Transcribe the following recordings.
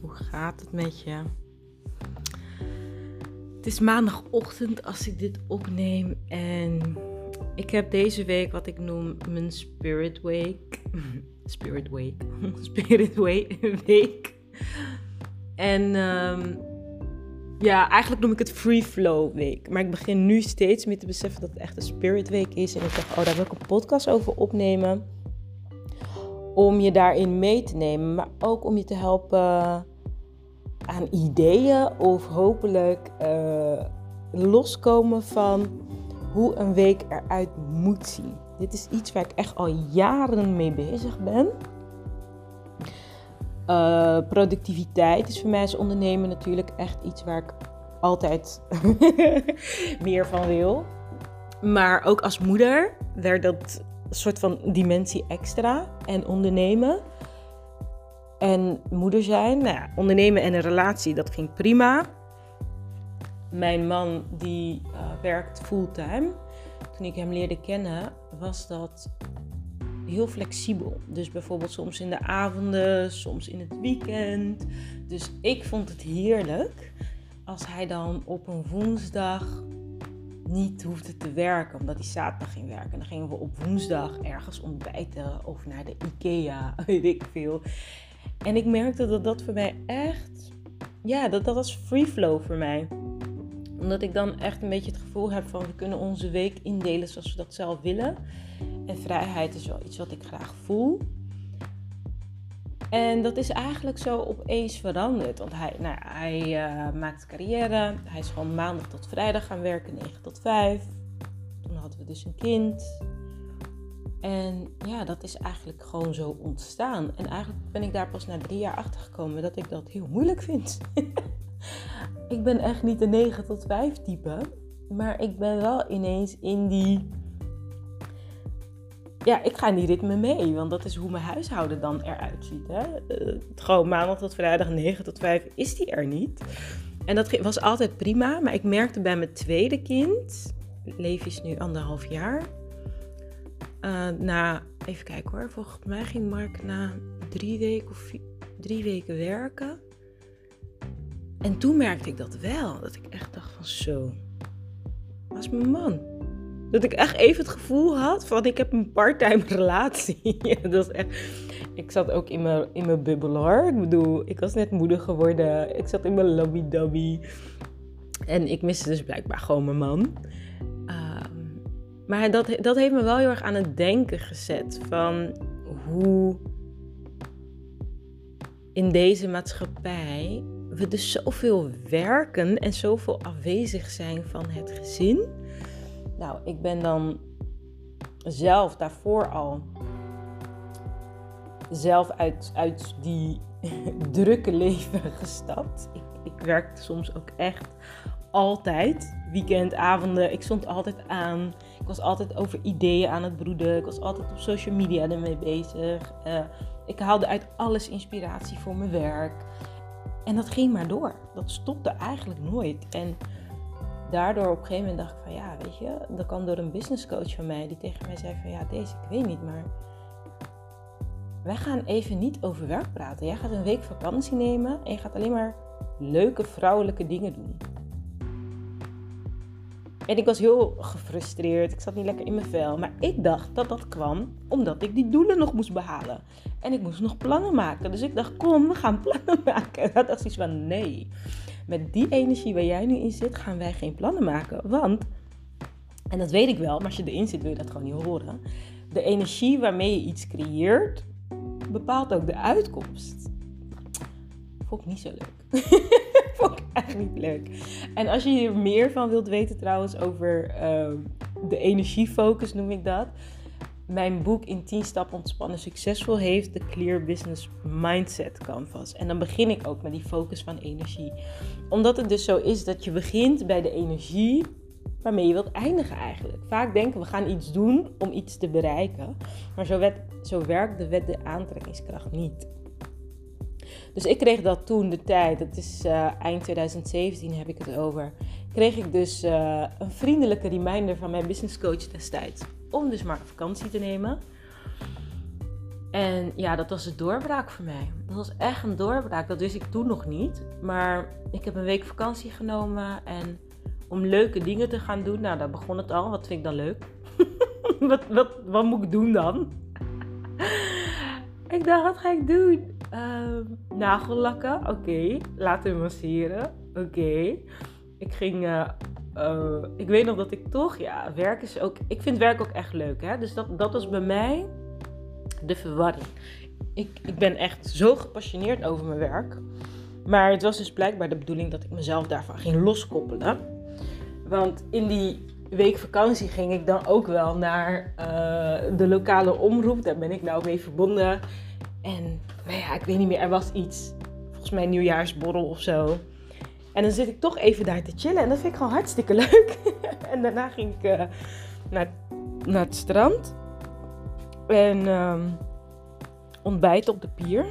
Hoe gaat het met je? Het is maandagochtend als ik dit opneem en ik heb deze week wat ik noem mijn Spirit Week. Spirit Week. Spirit Week. En um, ja, eigenlijk noem ik het Free Flow Week. Maar ik begin nu steeds meer te beseffen dat het echt een Spirit Week is. En ik dacht, oh, daar wil ik een podcast over opnemen om je daarin mee te nemen, maar ook om je te helpen aan ideeën of hopelijk uh, loskomen van hoe een week eruit moet zien. Dit is iets waar ik echt al jaren mee bezig ben. Uh, productiviteit is voor mij als ondernemer natuurlijk echt iets waar ik altijd meer van wil. Maar ook als moeder werd dat soort van dimensie extra. En ondernemen en moeder zijn. Nou ja, ondernemen en een relatie, dat ging prima. Mijn man die uh, werkt fulltime. Toen ik hem leerde kennen, was dat heel flexibel. Dus bijvoorbeeld soms in de avonden, soms in het weekend. Dus ik vond het heerlijk als hij dan op een woensdag niet hoefde te werken, omdat hij zaterdag ging werken. En dan gingen we op woensdag ergens ontbijten of naar de IKEA, weet ik veel. En ik merkte dat dat voor mij echt, ja, dat, dat was free flow voor mij. Omdat ik dan echt een beetje het gevoel heb van we kunnen onze week indelen zoals we dat zelf willen. En vrijheid is wel iets wat ik graag voel. En dat is eigenlijk zo opeens veranderd. Want hij, nou, hij uh, maakt carrière. Hij is gewoon maandag tot vrijdag gaan werken, 9 tot 5. Toen hadden we dus een kind. En ja, dat is eigenlijk gewoon zo ontstaan. En eigenlijk ben ik daar pas na drie jaar achter gekomen dat ik dat heel moeilijk vind. ik ben echt niet de 9 tot 5 type. Maar ik ben wel ineens in die ja, ik ga in die ritme mee, want dat is hoe mijn huishouden dan eruit ziet. Hè? Uh, gewoon maandag tot vrijdag 9 tot 5 is die er niet. En dat was altijd prima, maar ik merkte bij mijn tweede kind, Leef is nu anderhalf jaar, uh, na, even kijken hoor, volgens mij ging Mark na drie weken of drie weken werken. En toen merkte ik dat wel, dat ik echt dacht van zo, was mijn man. Dat ik echt even het gevoel had van ik heb een parttime relatie. dat is echt... Ik zat ook in mijn, in mijn bubbel hoor. Ik bedoel, ik was net moeder geworden. Ik zat in mijn lobby-dobby. En ik miste dus blijkbaar gewoon mijn man. Ehm, maar dat, dat heeft me wel heel erg aan het denken gezet. Van hoe in deze maatschappij we dus zoveel werken en zoveel afwezig zijn van het gezin nou, ik ben dan zelf daarvoor al zelf uit, uit die drukke leven gestapt. Ik, ik werkte soms ook echt altijd. Weekendavonden, ik stond altijd aan. Ik was altijd over ideeën aan het broeden. Ik was altijd op social media ermee bezig. Uh, ik haalde uit alles inspiratie voor mijn werk. En dat ging maar door. Dat stopte eigenlijk nooit. En daardoor op een gegeven moment dacht ik van ja, weet je, dat kwam door een business coach van mij die tegen mij zei van ja, deze, ik weet niet, maar wij gaan even niet over werk praten. Jij gaat een week vakantie nemen en je gaat alleen maar leuke vrouwelijke dingen doen. En ik was heel gefrustreerd. Ik zat niet lekker in mijn vel. Maar ik dacht dat dat kwam omdat ik die doelen nog moest behalen. En ik moest nog plannen maken. Dus ik dacht, kom, we gaan plannen maken. En dat dacht iets van, nee met die energie waar jij nu in zit, gaan wij geen plannen maken. Want, en dat weet ik wel, maar als je erin zit, wil je dat gewoon niet horen. De energie waarmee je iets creëert, bepaalt ook de uitkomst. Vond ik niet zo leuk. Vond ik echt niet leuk. En als je hier meer van wilt weten trouwens over uh, de energiefocus, noem ik dat mijn boek in 10 stappen ontspannen succesvol heeft de Clear Business Mindset Canvas. En dan begin ik ook met die focus van energie. Omdat het dus zo is dat je begint bij de energie waarmee je wilt eindigen eigenlijk. Vaak denken we gaan iets doen om iets te bereiken. Maar zo, zo werkt de wet de aantrekkingskracht niet. Dus ik kreeg dat toen de tijd, dat is uh, eind 2017 heb ik het over, kreeg ik dus uh, een vriendelijke reminder van mijn business coach destijds om dus maar vakantie te nemen. En ja, dat was een doorbraak voor mij. Dat was echt een doorbraak. Dat wist ik toen nog niet. Maar ik heb een week vakantie genomen en om leuke dingen te gaan doen. Nou, daar begon het al. Wat vind ik dan leuk? wat, wat, wat moet ik doen dan? ik dacht, wat ga ik doen? Uh, nagellakken, oké. Laten masseren, oké. Ik ging, uh, uh, ik weet nog dat ik toch, ja, werk is ook, ik vind werk ook echt leuk, hè. Dus dat, dat was bij mij de verwarring. Ik, ik ben echt zo gepassioneerd over mijn werk. Maar het was dus blijkbaar de bedoeling dat ik mezelf daarvan ging loskoppelen. Want in die week vakantie ging ik dan ook wel naar uh, de lokale omroep. Daar ben ik nou mee verbonden. En nou ja, ik weet niet meer, er was iets. Volgens mij een nieuwjaarsborrel of zo. En dan zit ik toch even daar te chillen. En dat vind ik gewoon hartstikke leuk. en daarna ging ik uh, naar, naar het strand. En um, ontbijten op de pier.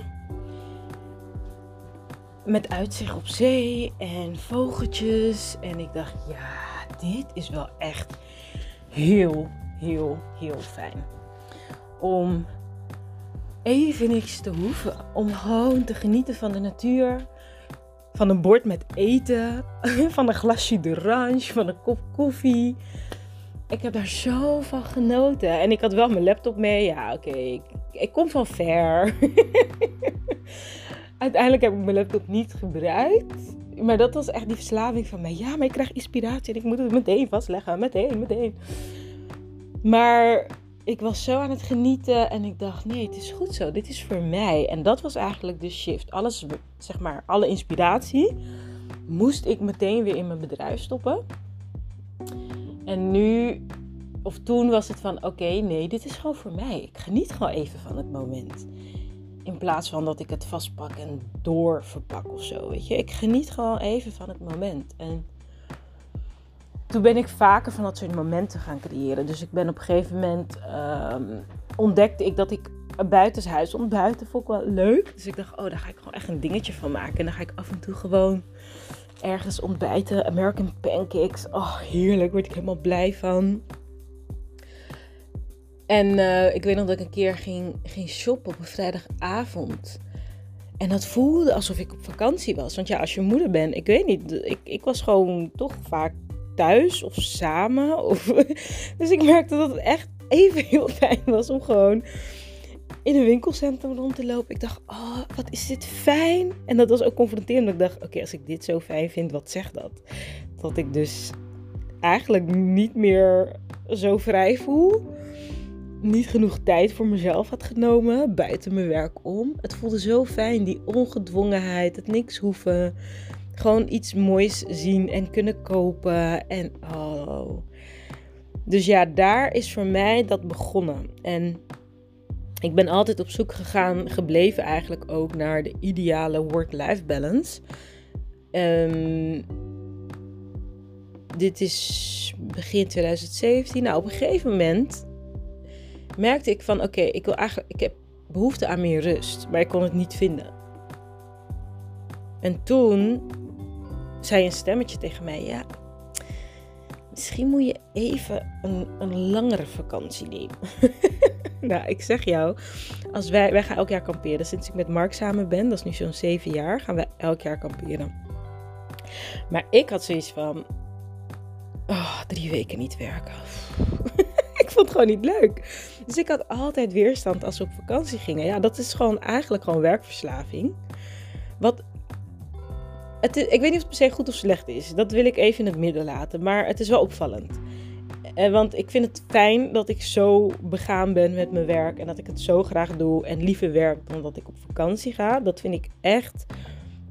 Met uitzicht op zee en vogeltjes. En ik dacht, ja, dit is wel echt heel, heel, heel fijn. Om even niks te hoeven. Om gewoon te genieten van de natuur. Van een bord met eten. Van een glasje d'orange. Van een kop koffie. Ik heb daar zo van genoten. En ik had wel mijn laptop mee. Ja, oké. Ik, ik kom van ver. Uiteindelijk heb ik mijn laptop niet gebruikt. Maar dat was echt die verslaving van mij. Ja, maar ik krijg inspiratie en ik moet het meteen vastleggen. Meteen, meteen. Maar ik was zo aan het genieten en ik dacht, nee, het is goed zo. Dit is voor mij. En dat was eigenlijk de shift. Alles, zeg maar, alle inspiratie moest ik meteen weer in mijn bedrijf stoppen. En nu, of toen was het van, oké, nee, dit is gewoon voor mij. Ik geniet gewoon even van het moment. In plaats van dat ik het vastpak en doorverpak of zo, weet je. Ik geniet gewoon even van het moment. En toen ben ik vaker van dat soort momenten gaan creëren. Dus ik ben op een gegeven moment um, ontdekte ik dat ik buitenshuis ontbuiten vond ik wel leuk. Dus ik dacht, oh, daar ga ik gewoon echt een dingetje van maken. En dan ga ik af en toe gewoon ergens ontbijten. American pancakes. Oh, heerlijk. Word ik helemaal blij van. En uh, ik weet nog dat ik een keer ging, ging shoppen op een vrijdagavond. En dat voelde alsof ik op vakantie was. Want ja, als je moeder bent, ik weet niet. Ik, ik was gewoon toch vaak thuis of samen. Dus ik merkte dat het echt even heel fijn was om gewoon in een winkelcentrum rond te lopen. Ik dacht, oh, wat is dit fijn. En dat was ook confronterend. Ik dacht, oké, als ik dit zo fijn vind, wat zegt dat? Dat ik dus eigenlijk niet meer zo vrij voel. Niet genoeg tijd voor mezelf had genomen, buiten mijn werk om. Het voelde zo fijn, die ongedwongenheid, het niks hoeven. Gewoon iets moois zien en kunnen kopen. En oh. Dus ja, daar is voor mij dat begonnen. En ik ben altijd op zoek gegaan, gebleven eigenlijk ook naar de ideale work-life balance. Um, dit is begin 2017. Nou, op een gegeven moment merkte ik van oké, ik wil eigenlijk, ik heb behoefte aan meer rust, maar ik kon het niet vinden. En toen zei een stemmetje tegen mij: Ja, misschien moet je even een, een langere vakantie nemen. nou, ik zeg jou, als wij, wij gaan elk jaar kamperen. Sinds ik met Mark samen ben, dat is nu zo'n zeven jaar, gaan we elk jaar kamperen. Maar ik had zoiets van: oh, drie weken niet werken. ik vond het gewoon niet leuk. Dus ik had altijd weerstand als we op vakantie gingen. Ja, dat is gewoon eigenlijk gewoon werkverslaving. Wat het ik weet niet of het per se goed of slecht is. Dat wil ik even in het midden laten. Maar het is wel opvallend. Eh, want ik vind het fijn dat ik zo begaan ben met mijn werk. En dat ik het zo graag doe. En liever werk dan dat ik op vakantie ga. Dat vind ik echt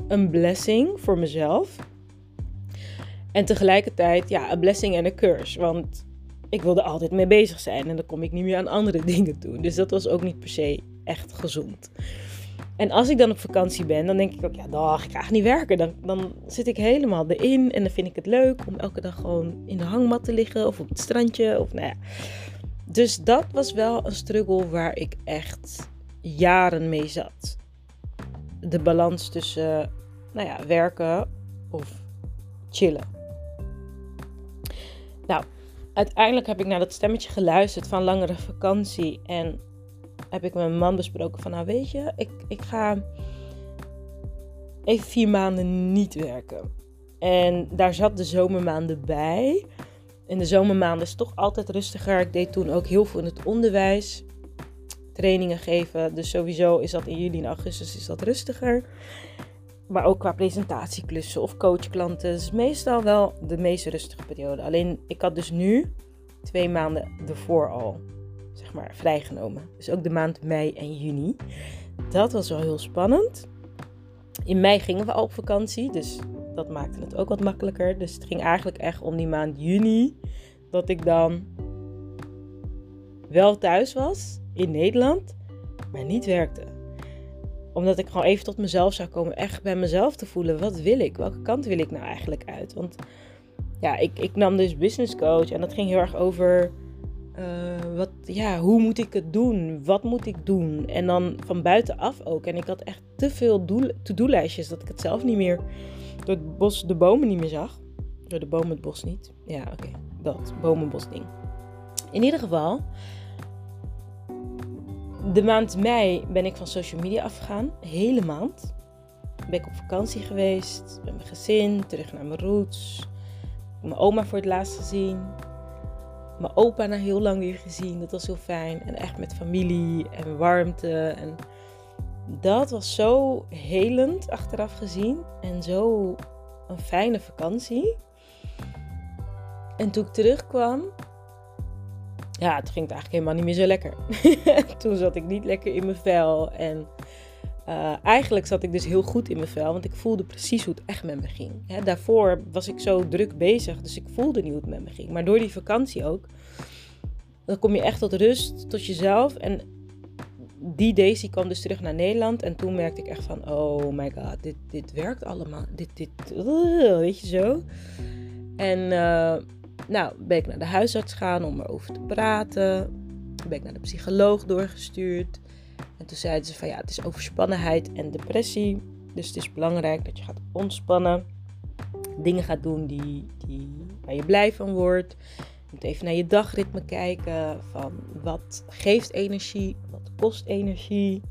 een blessing voor mezelf. En tegelijkertijd, ja, een blessing en een curse. Want ik wilde altijd mee bezig zijn. En dan kom ik niet meer aan andere dingen toe. Dus dat was ook niet per se echt gezond. En als ik dan op vakantie ben, dan denk ik ook, ja, dag, ik ga niet werken. Dan, dan zit ik helemaal erin en dan vind ik het leuk om elke dag gewoon in de hangmat te liggen of op het strandje. Of nou ja. Dus dat was wel een struggle waar ik echt jaren mee zat. De balans tussen, nou ja, werken of chillen. Nou, uiteindelijk heb ik naar dat stemmetje geluisterd van langere vakantie en heb ik met mijn man besproken van, nou weet je, ik, ik ga even vier maanden niet werken. En daar zat de zomermaanden bij. In de zomermaanden is toch altijd rustiger. Ik deed toen ook heel veel in het onderwijs. Trainingen geven. Dus sowieso is dat in juli en augustus is dat rustiger. Maar ook qua presentatieklussen of coachklanten. is meestal wel de meest rustige periode. Alleen ik had dus nu twee maanden ervoor al zeg maar vrijgenomen. Dus ook de maand mei en juni. Dat was wel heel spannend. In mei gingen we al op vakantie. Dus dat maakte het ook wat makkelijker. Dus het ging eigenlijk echt om die maand juni. Dat ik dan wel thuis was in Nederland, maar niet werkte. Omdat ik gewoon even tot mezelf zou komen. Echt bij mezelf te voelen. Wat wil ik? Welke kant wil ik nou eigenlijk uit? Want ja, ik, ik nam dus business coach. En dat ging heel erg over. Uh, wat, ja, hoe moet ik het doen? Wat moet ik doen? En dan van buitenaf ook. En ik had echt te veel to-do-lijstjes dat ik het zelf niet meer door het bos de bomen niet meer zag. Door de bomen het bos niet. Ja, oké. Dat. Bomenbos ding. In ieder geval. De maand mei ben ik van social media afgegaan. Hele maand. Ben ik op vakantie geweest. Met mijn gezin. Terug naar mijn roots. Mijn oma voor het laatst gezien. Mijn opa na heel lang weer gezien. Dat was heel fijn. En echt met familie en warmte. En dat was zo helend achteraf gezien. En zo een fijne vakantie. En toen ik terugkwam, ja, het ging het eigenlijk helemaal niet meer zo lekker. toen zat ik niet lekker in mijn vel. En uh, eigenlijk zat ik dus heel goed in mijn vel, want ik voelde precies hoe het echt met me ging. daarvoor was ik zo druk bezig, dus ik voelde niet hoe het met me ging. Maar door die vakantie ook, dan kom je echt tot rust, tot jezelf. En die Daisy kwam dus terug naar Nederland. En toen merkte ik echt van, oh my god, dit, dit werkt allemaal. Dit, dit, uh, weet je zo. En uh, nou, ben ik naar de huisarts gaan om erover te praten. Ben ik naar de psycholoog doorgestuurd. En toen zeiden ze van, ja, het is overspannenheid en depressie. Dus het is belangrijk dat je gaat ontspannen. Dingen gaat doen die, die, waar je blij van wordt. Je moet even naar je dagritme kijken. Van wat geeft energie, wat kost energie.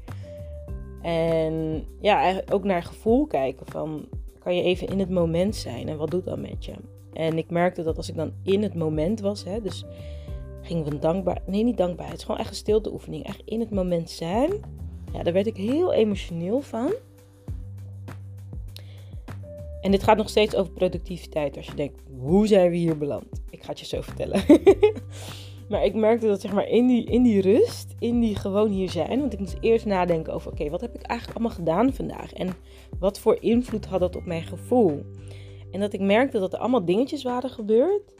En ja, ook naar gevoel kijken. Van kan je even in het moment zijn en wat doet dat met je? En ik merkte dat als ik dan in het moment was, hè, dus ging van dankbaar, nee niet dankbaar, het is gewoon echt een stilteoefening. Echt in het moment zijn. Ja, daar werd ik heel emotioneel van. En dit gaat nog steeds over productiviteit. Als je denkt, hoe zijn we hier beland? Ik ga het je zo vertellen. maar ik merkte dat zeg maar in die, in die rust, in die gewoon hier zijn. Want ik moest eerst nadenken over, oké, wat heb ik eigenlijk allemaal gedaan vandaag? En wat voor invloed had dat op mijn gevoel? En dat ik merkte dat er allemaal dingetjes waren gebeurd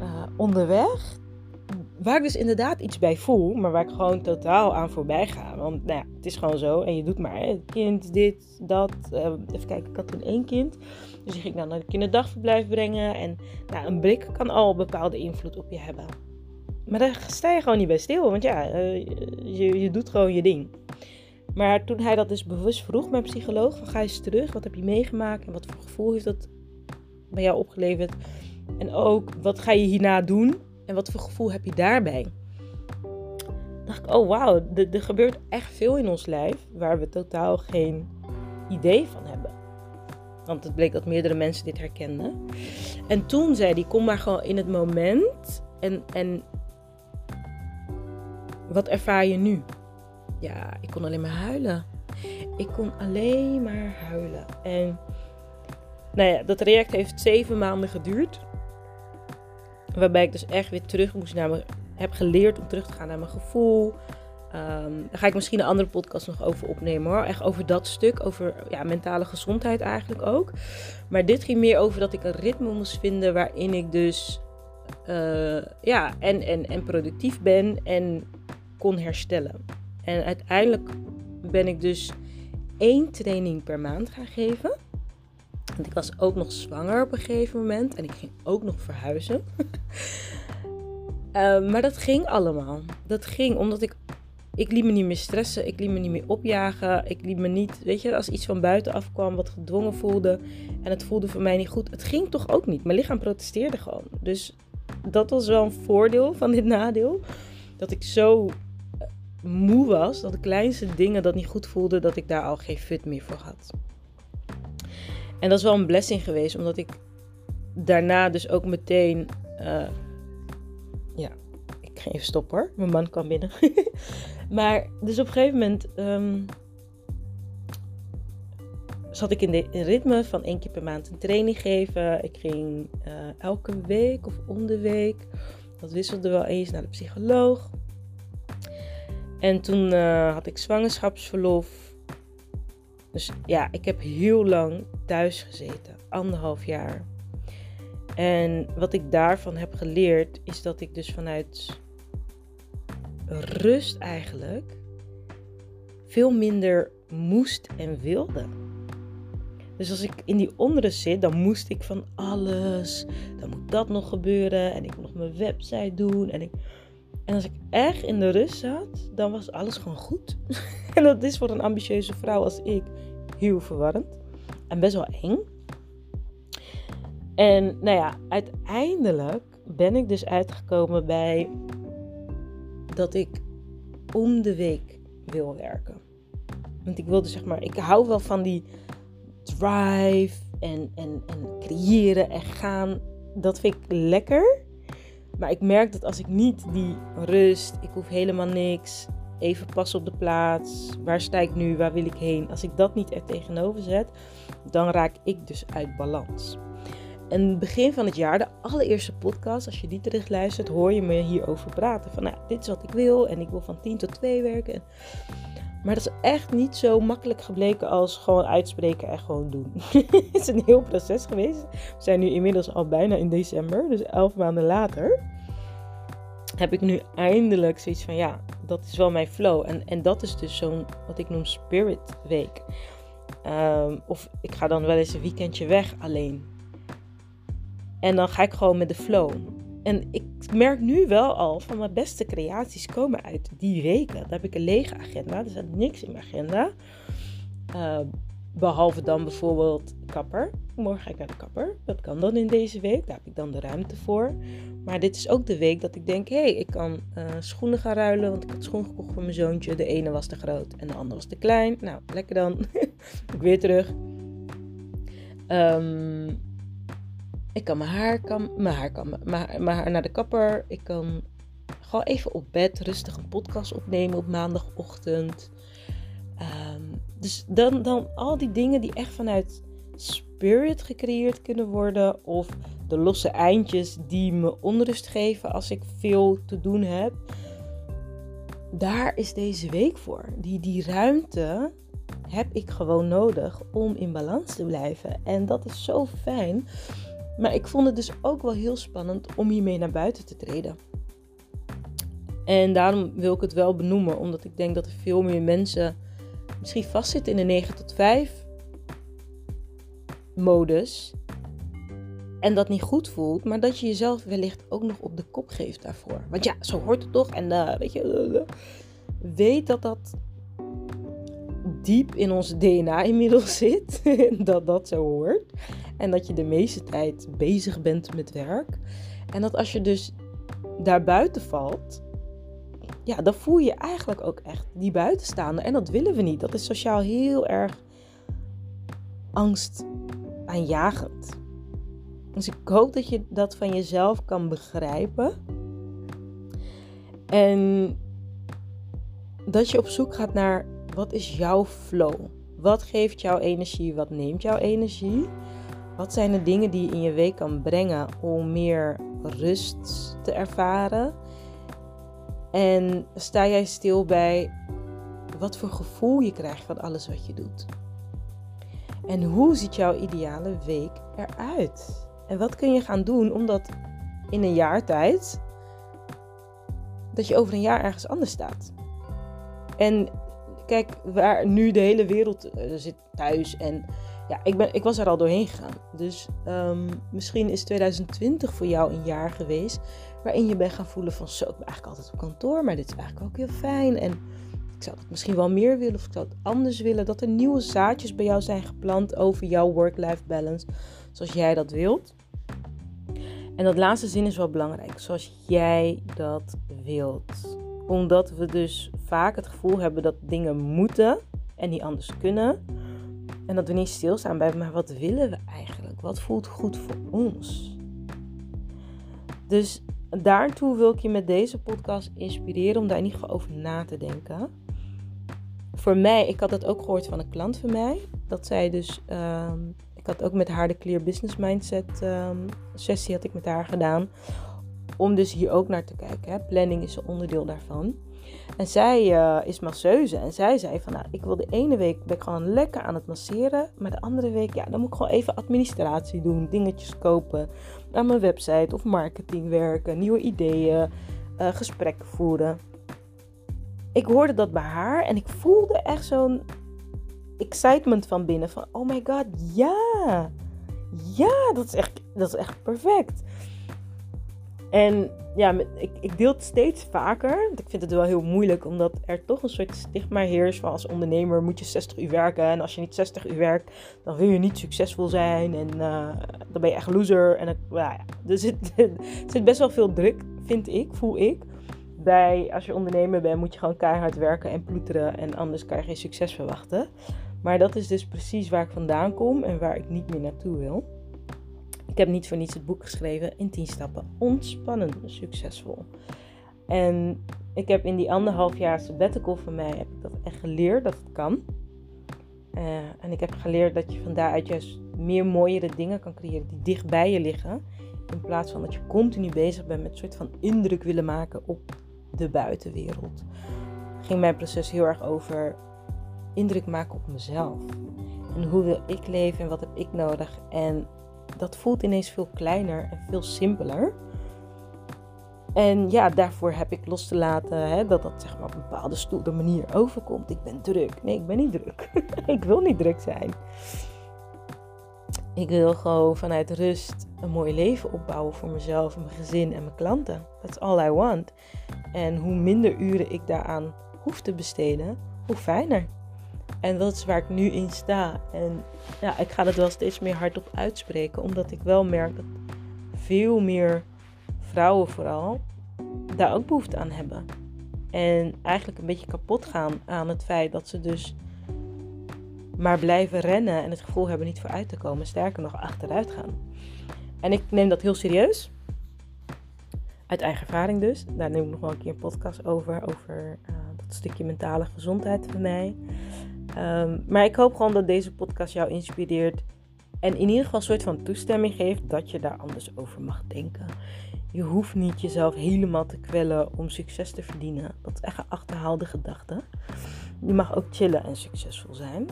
uh, onderweg. Waar ik dus inderdaad iets bij voel, maar waar ik gewoon totaal aan voorbij ga. Want nou ja, het is gewoon zo. En je doet maar, hè, kind, dit, dat. Uh, even kijken, ik had toen één kind. Dus die ging ik dan naar de kinderdagverblijf brengen. En nou, een blik kan al bepaalde invloed op je hebben. Maar daar sta je gewoon niet bij stil. Want ja, uh, je, je doet gewoon je ding. Maar toen hij dat dus bewust vroeg, mijn psycholoog, van ga eens terug, wat heb je meegemaakt en wat voor gevoel heeft dat bij jou opgeleverd? En ook, wat ga je hierna doen en wat voor gevoel heb je daarbij? dacht ik, oh wauw, er gebeurt echt veel in ons lijf waar we totaal geen idee van hebben. Want het bleek dat meerdere mensen dit herkenden. En toen zei hij, kom maar gewoon in het moment en, en wat ervaar je nu? ja, ik kon alleen maar huilen. Ik kon alleen maar huilen. En nou ja, dat traject heeft zeven maanden geduurd. Waarbij ik dus echt weer terug moest naar mijn, heb geleerd om terug te gaan naar mijn gevoel. Um, daar ga ik misschien een andere podcast nog over opnemen hoor. Echt over dat stuk, over ja, mentale gezondheid eigenlijk ook. Maar dit ging meer over dat ik een ritme moest vinden waarin ik dus uh, ja, en, en, en productief ben en kon herstellen. En uiteindelijk ben ik dus één training per maand gaan geven. Ik was ook nog zwanger op een gegeven moment. En ik ging ook nog verhuizen. uh, maar dat ging allemaal. Dat ging omdat ik. Ik liet me niet meer stressen. Ik liet me niet meer opjagen. Ik liet me niet. Weet je, als iets van buitenaf kwam wat gedwongen voelde. En het voelde voor mij niet goed. Het ging toch ook niet. Mijn lichaam protesteerde gewoon. Dus dat was wel een voordeel van dit nadeel. Dat ik zo moe was, dat de kleinste dingen dat niet goed voelde, dat ik daar al geen fut meer voor had. En dat is wel een blessing geweest, omdat ik daarna dus ook meteen. Uh, ja, ik ga even stoppen hoor. Mijn man kwam binnen. maar dus op een gegeven moment um, zat ik in de ritme van één keer per maand een training geven. Ik ging uh, elke week of om de week. Dat wisselde wel eens naar de psycholoog. En toen uh, had ik zwangerschapsverlof. Dus ja, ik heb heel lang thuis gezeten. Anderhalf jaar. En wat ik daarvan heb geleerd is dat ik dus vanuit rust eigenlijk veel minder moest en wilde. Dus als ik in die onrust zit, dan moest ik van alles. Dan moet dat nog gebeuren en ik moet nog mijn website doen. En, ik... en als ik echt in de rust zat, dan was alles gewoon goed. en dat is voor een ambitieuze vrouw als ik heel verwarrend en best wel eng. En nou ja, uiteindelijk ben ik dus uitgekomen bij dat ik om de week wil werken. Want ik wilde zeg maar, ik hou wel van die drive en, en, en creëren en gaan. Dat vind ik lekker. Maar ik merk dat als ik niet die rust, ik hoef helemaal niks, even pas op de plaats, waar sta ik nu, waar wil ik heen. Als ik dat niet er tegenover zet, dan raak ik dus uit balans. En begin van het jaar, de allereerste podcast, als je die terug luistert, hoor je me hierover praten. Van nou, dit is wat ik wil en ik wil van 10 tot 2 werken. Maar dat is echt niet zo makkelijk gebleken als gewoon uitspreken en gewoon doen. het is een heel proces geweest. We zijn nu inmiddels al bijna in december, dus elf maanden later. Heb ik nu eindelijk zoiets van ja, dat is wel mijn flow. En, en dat is dus zo'n wat ik noem spirit week. Ehm, of ik ga dan wel eens een weekendje weg alleen. En dan ga ik gewoon met de flow. En ik merk nu wel al van mijn beste creaties komen uit die weken. Dan heb ik een lege agenda. Er staat niks in mijn agenda. Uh, behalve dan bijvoorbeeld kapper. Morgen ga ik naar de kapper. Dat kan dan in deze week. Daar heb ik dan de ruimte voor. Maar dit is ook de week dat ik denk: hé, hey, ik kan uh, schoenen gaan ruilen. Want ik had schoenen gekocht voor mijn zoontje. De ene was te groot en de andere was te klein. Nou, lekker dan. ik weer terug. Um, ik kan mijn haar, kan, mijn haar, kan, mijn, mijn haar naar de kapper. Ik kan gewoon even op bed rustig een podcast opnemen op maandagochtend. Ehm, dus dan, dan al die dingen die echt vanuit spirit gecreëerd kunnen worden. Of de losse eindjes die me onrust geven als ik veel te doen heb. Daar is deze week voor. Die, die ruimte heb ik gewoon nodig om in balans te blijven. En dat is zo fijn. Maar ik vond het dus ook wel heel spannend om hiermee naar buiten te treden. En daarom wil ik het wel benoemen, omdat ik denk dat er veel meer mensen misschien vastzitten in de 9 tot 5 modus. En dat niet goed voelt, maar dat je jezelf wellicht ook nog op de kop geeft daarvoor. Want ja, zo hoort het toch. En uh, weet je, weet dat dat diep in ons DNA inmiddels zit. dat dat zo hoort. En dat je de meeste tijd bezig bent met werk. En dat als je dus daar buiten valt, ja, dan voel je eigenlijk ook echt die buitenstaande. En dat willen we niet. Dat is sociaal heel erg angstaanjagend. Dus ik hoop dat je dat van jezelf kan begrijpen. En dat je op zoek gaat naar wat is jouw flow? Wat geeft jouw energie? Wat neemt jouw energie? Wat zijn de dingen die je in je week kan brengen om meer rust te ervaren? En sta jij stil bij wat voor gevoel je krijgt van alles wat je doet? En hoe ziet jouw ideale week eruit? En wat kun je gaan doen om dat in een jaar tijd, dat je over een jaar ergens anders staat? En kijk, waar nu de hele wereld uh, zit thuis en ja, ik, ben, ik was er al doorheen gegaan. Dus um, misschien is 2020 voor jou een jaar geweest waarin je bent gaan voelen van zo, ik ben eigenlijk altijd op kantoor, maar dit is eigenlijk ook heel fijn. En ik zou het misschien wel meer willen of ik zou het anders willen. Dat er nieuwe zaadjes bij jou zijn geplant over jouw work-life balance, zoals jij dat wilt. En dat laatste zin is wel belangrijk, zoals jij dat wilt. Omdat we dus vaak het gevoel hebben dat dingen moeten en niet anders kunnen. En dat we niet stilstaan bij, maar wat willen we eigenlijk? Wat voelt goed voor ons? Dus daartoe wil ik je met deze podcast inspireren om daar in ieder geval over na te denken. Voor mij, ik had dat ook gehoord van een klant van mij. Dat zij dus, ehm, ik had ook met haar de Clear Business Mindset ehm, sessie had ik met haar gedaan. Om dus hier ook naar te kijken. Hè. Planning is een onderdeel daarvan. En zij uh, is masseuse en zij zei van nou, ik wil de ene week ben ik gewoon lekker aan het masseren. Maar de andere week, ja, dan moet ik gewoon even administratie doen. Dingetjes kopen aan mijn website of marketing werken. Nieuwe ideeën, uh, gesprekken voeren. Ik hoorde dat bij haar en ik voelde echt zo'n excitement van binnen. Van oh my god, ja. Ja, dat is echt, dat is echt perfect. En ja, ik, ik deel het steeds vaker. Ik vind het wel heel moeilijk, omdat er toch een soort stigma heerst van als ondernemer moet je 60 uur werken. En als je niet 60 uur werkt, dan wil je niet succesvol zijn. En uh, dan ben je echt loser. En ja, er zit, zit best wel veel druk, vind ik, voel ik. Bij als je ondernemer bent, moet je gewoon keihard werken en ploeteren. En anders kan je geen succes verwachten. Maar dat is dus precies waar ik vandaan kom en waar ik niet meer naartoe wil. Ik heb niet voor niets het boek geschreven in 10 stappen. Ontspannen, succesvol. En ik heb in die anderhalf jaar sabbatical van mij heb ik dat echt geleerd dat het kan. Uh, en ik heb geleerd dat je van daaruit juist meer mooiere dingen kan creëren die dicht bij je liggen. In plaats van dat je continu bezig bent met een soort van indruk willen maken op de buitenwereld. Ging mijn proces heel erg over indruk maken op mezelf. En hoe wil ik leven en wat heb ik nodig? En dat voelt ineens veel kleiner en veel simpeler. En ja, daarvoor heb ik los te laten hè, dat dat zeg maar op een bepaalde stoere manier overkomt. Ik ben druk. Nee, ik ben niet druk. ik wil niet druk zijn. Ik wil gewoon vanuit rust een mooi leven opbouwen voor mezelf, mijn gezin en mijn klanten. That's all I want. En hoe minder uren ik daaraan hoef te besteden, hoe fijner. En dat is waar ik nu in sta. En ja, ik ga het wel steeds meer hardop uitspreken, omdat ik wel merk dat veel meer vrouwen vooral daar ook behoefte aan hebben. En eigenlijk een beetje kapot gaan aan het feit dat ze dus maar blijven rennen en het gevoel hebben niet vooruit te komen. Sterker nog, achteruit gaan. En ik neem dat heel serieus. Uit eigen ervaring dus. Daar neem ik nog wel een keer een podcast over. Over uh, dat stukje mentale gezondheid voor mij. Ehm, maar ik hoop gewoon dat deze podcast jou inspireert. En in ieder geval een soort van toestemming geeft dat je daar anders over mag denken. Je hoeft niet jezelf helemaal te kwellen om succes te verdienen. Dat is echt een achterhaalde gedachte. Je mag ook chillen en succesvol zijn.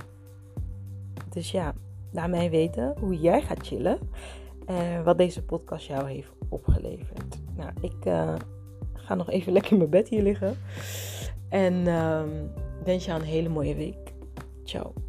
Dus ja, laat mij weten hoe jij gaat chillen. En wat deze podcast jou heeft opgeleverd. Nou, ik uh, ga nog even lekker in mijn bed hier liggen. En um, wens je een hele mooie week. Ciao.